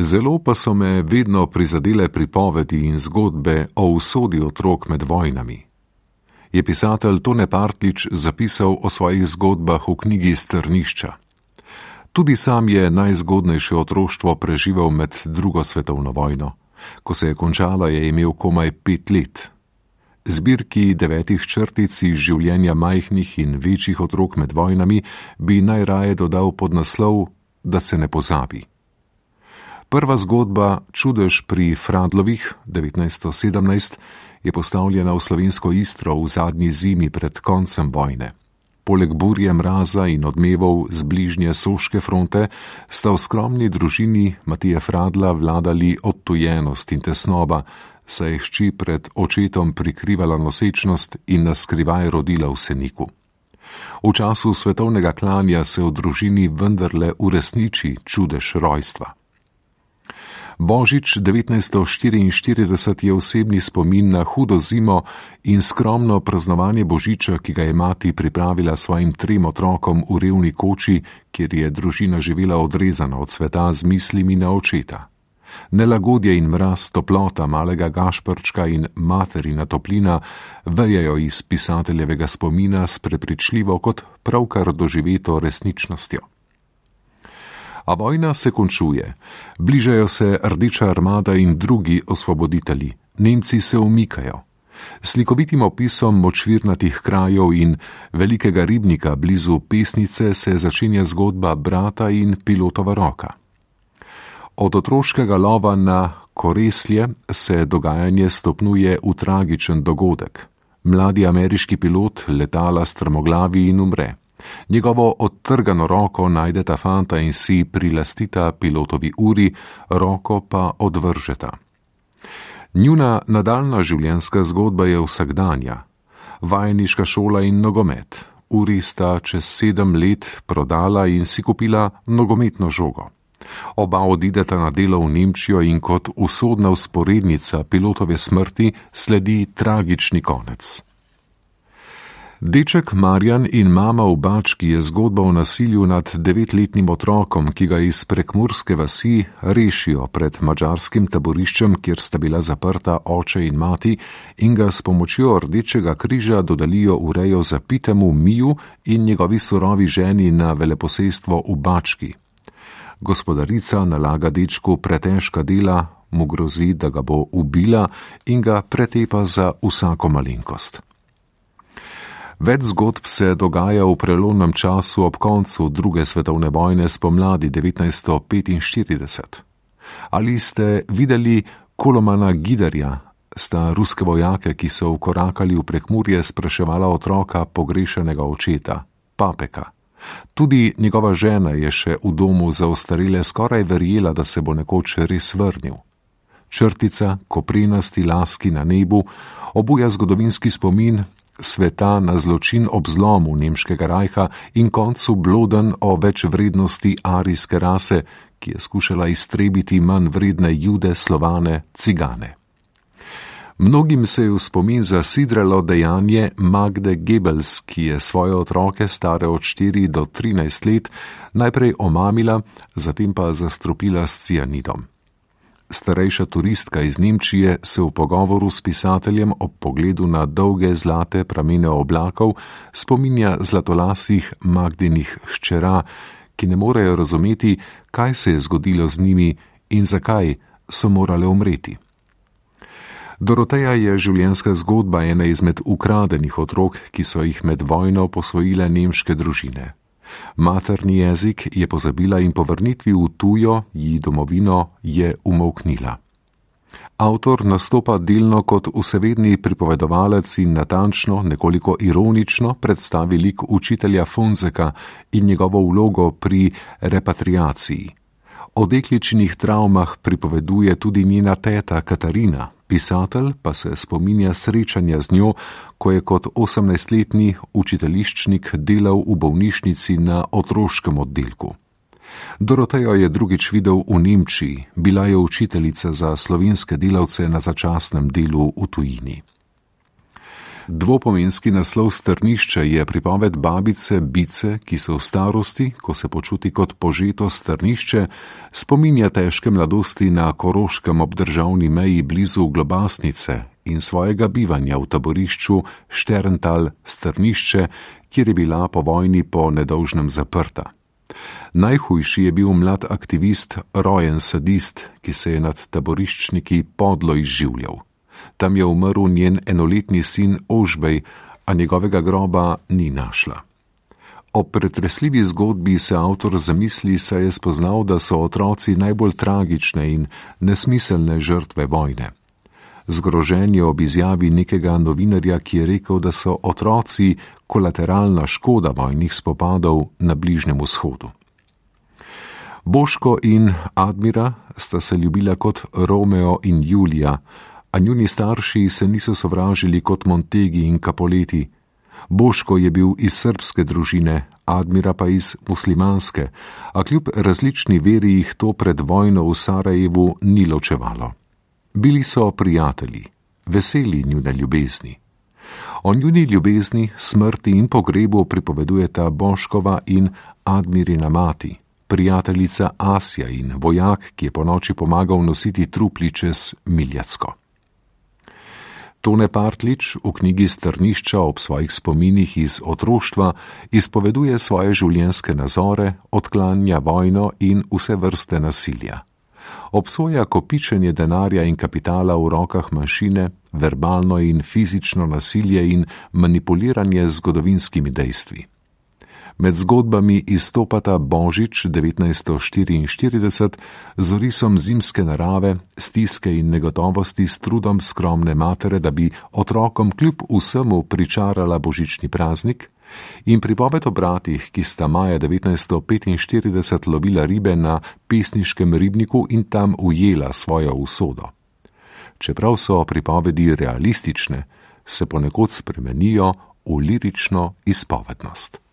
Zelo pa so me vedno prizadele pripovedi in zgodbe o usodi otrok med vojnami. Je pisatelj Tone Partlič zapisal o svojih zgodbah v knjigi Strnišča. Tudi sam je najzgodnejše otroštvo preživel med drugo svetovno vojno. Ko se je končala, je imel komaj pet let. Zbirki devetih črtic iz življenja majhnih in večjih otrok med vojnami bi najraje dodal pod naslov, da se ne pozabi. Prva zgodba Čudež pri Fradlovih 1917 je postavljena v slovensko istro v zadnji zimi pred koncem vojne. Poleg burje mraza in odmevov z bližnje soške fronte sta v skromni družini Matija Fradla vladali odtujenost in tesnoba, saj je hči pred očetom prikrivala nosečnost in naskrivaj rodila v seniku. V času svetovnega klanja se v družini vendarle uresniči čudež rojstva. Božič 1944 je osebni spomin na hudo zimo in skromno praznovanje Božiča, ki ga je mati pripravila svojim trem otrokom v revni koči, kjer je družina živela odrezana od sveta z mislimi na očeta. Nelagodje in mraz, toplota malega gašprčka in materina toplina vejajo iz pisateljevega spomina s prepričljivo kot pravkar doživeto resničnostjo a vojna se končuje. Bližajo se Rdeča armada in drugi osvoboditelji. Nemci se umikajo. Slikovitim opisom močvirnatih krajev in velikega ribnika blizu pesnice se začenja zgodba brata in pilotova roka. Od otroškega lova na koreslje se dogajanje stopnjuje v tragičen dogodek. Mladi ameriški pilot letala strmoglavi in umre. Njegovo odtrgano roko najdeta fanta in si prilastita pilotovi uri, roko pa odvržeta. Njuna nadaljna življenjska zgodba je vsakdanja. Vajeniška šola in nogomet. Uri sta čez sedem let prodala in si kupila nogometno žogo. Oba odideta na delo v Nemčijo in kot usodna usporednica pilotove smrti sledi tragični konec. Deček Marjan in mama v Bački je zgodba o nasilju nad devetletnim otrokom, ki ga iz prekmurske vasi rešijo pred mačarskim taboriščem, kjer sta bila zaprta oče in mati, in ga s pomočjo Rdečega križa dodalijo v rejo zapitemu Miju in njegovi surovi ženi na veleposestvo v Bački. Gospodarica nalaga dečku pretežka dela, mu grozi, da ga bo ubila in ga pretepa za vsako malenkost. Več zgodb se dogaja v prelomnem času ob koncu druge svetovne vojne spomladi 1945. Ali ste videli Kolomana Giderja, sta ruske vojake, ki so ukorakali v prekmurje, spraševala otroka pogrešenega očeta, papeka. Tudi njegova žena je še v domu za ostarile skoraj verjela, da se bo nekoč res vrnil. Črtica, koprinasti laski na nebu, obuja zgodovinski spomin sveta na zločin ob zlomu nemškega rajha in koncu bloden o večvrednosti arijske rase, ki je skušala iztrebiti manj vredne jude, slovane, cigane. Mnogim se je v spomin zasidralo dejanje Magde Gebels, ki je svoje otroke, stare od 4 do 13 let, najprej omamila, zatem pa zastrupila s cianidom. Starejša turistka iz Nemčije se v pogovoru s pisateljem ob pogledu na dolge zlate pramene oblakov spominja zlatolasih Magdinih hčera, ki ne morejo razumeti, kaj se je zgodilo z njimi in zakaj so morale umreti. Doroteja je življenjska zgodba ene izmed ukradenih otrok, ki so jih med vojno posvojile nemške družine. Materni jezik je pozabila in po vrnitvi v tujo, ji domovino, je umoknila. Avtor nastopa delno kot vsevedni pripovedovalec in natančno, nekoliko ironično predstavi lik učitelja Fonzeka in njegovo vlogo pri repatriaciji. O dekličinih travmah pripoveduje tudi njena teta Katarina, pisatelj pa se spominja srečanja z njo, ko je kot 18-letni učiteljiščnik delal v bolnišnici na otroškem oddelku. Dorotejo je drugič videl v Nemčiji, bila je učiteljica za slovenske delavce na začasnem delu v tujini. Dvopomenski naslov strnišče je pripoved babice Bice, ki se v starosti, ko se počuti kot požeto strnišče, spominja težke mladosti na koroškem obdržavni meji blizu Globasnice in svojega bivanja v taborišču Šterental strnišče, kjer je bila po vojni po nedolžnem zaprta. Najhujši je bil mlad aktivist, rojen sadist, ki se je nad taboriščniki podlo izživljal tam je umrl njen enoletni sin Ožbej, a njegovega groba ni našla. O pretresljivi zgodbi se avtor zamisli, saj je spoznal, da so otroci najbolj tragične in nesmiselne žrtve vojne. Zgrožen je ob izjavi nekega novinarja, ki je rekel, da so otroci kolateralna škoda vojnih spopadov na Bližnjem vzhodu. Boško in Admira sta se ljubila kot Romeo in Julija, a njuni starši se niso sovražili kot Montegi in Kapoleti. Boško je bil iz srpske družine, Admira pa iz muslimanske, a kljub različni veri jih to pred vojno v Sarajevu ni ločevalo. Bili so prijatelji, veseli njune ljubezni. O njuni ljubezni, smrti in pogrebu pripovedujeta Boškova in Admirina mati, prijateljica Asja in vojak, ki je po noči pomagal nositi trupli čez Miljacko. Tone Partlič v knjigi Strnišča ob svojih spominih iz otroštva izpoveduje svoje življenjske nazore, odklanja vojno in vse vrste nasilja. Obsoja kopičenje denarja in kapitala v rokah mašine, verbalno in fizično nasilje in manipuliranje z zgodovinskimi dejstvi. Med zgodbami izstopata Božič 1944 z orisom zimske narave, stiske in negotovosti s trudom skromne matere, da bi otrokom kljub vsemu pričarala božični praznik, in pripoved o bratih, ki sta maja 1945 lovila ribe na pesniškem ribniku in tam ujela svojo usodo. Čeprav so pripovedi realistične, se ponekod spremenijo v lirično izpovednost.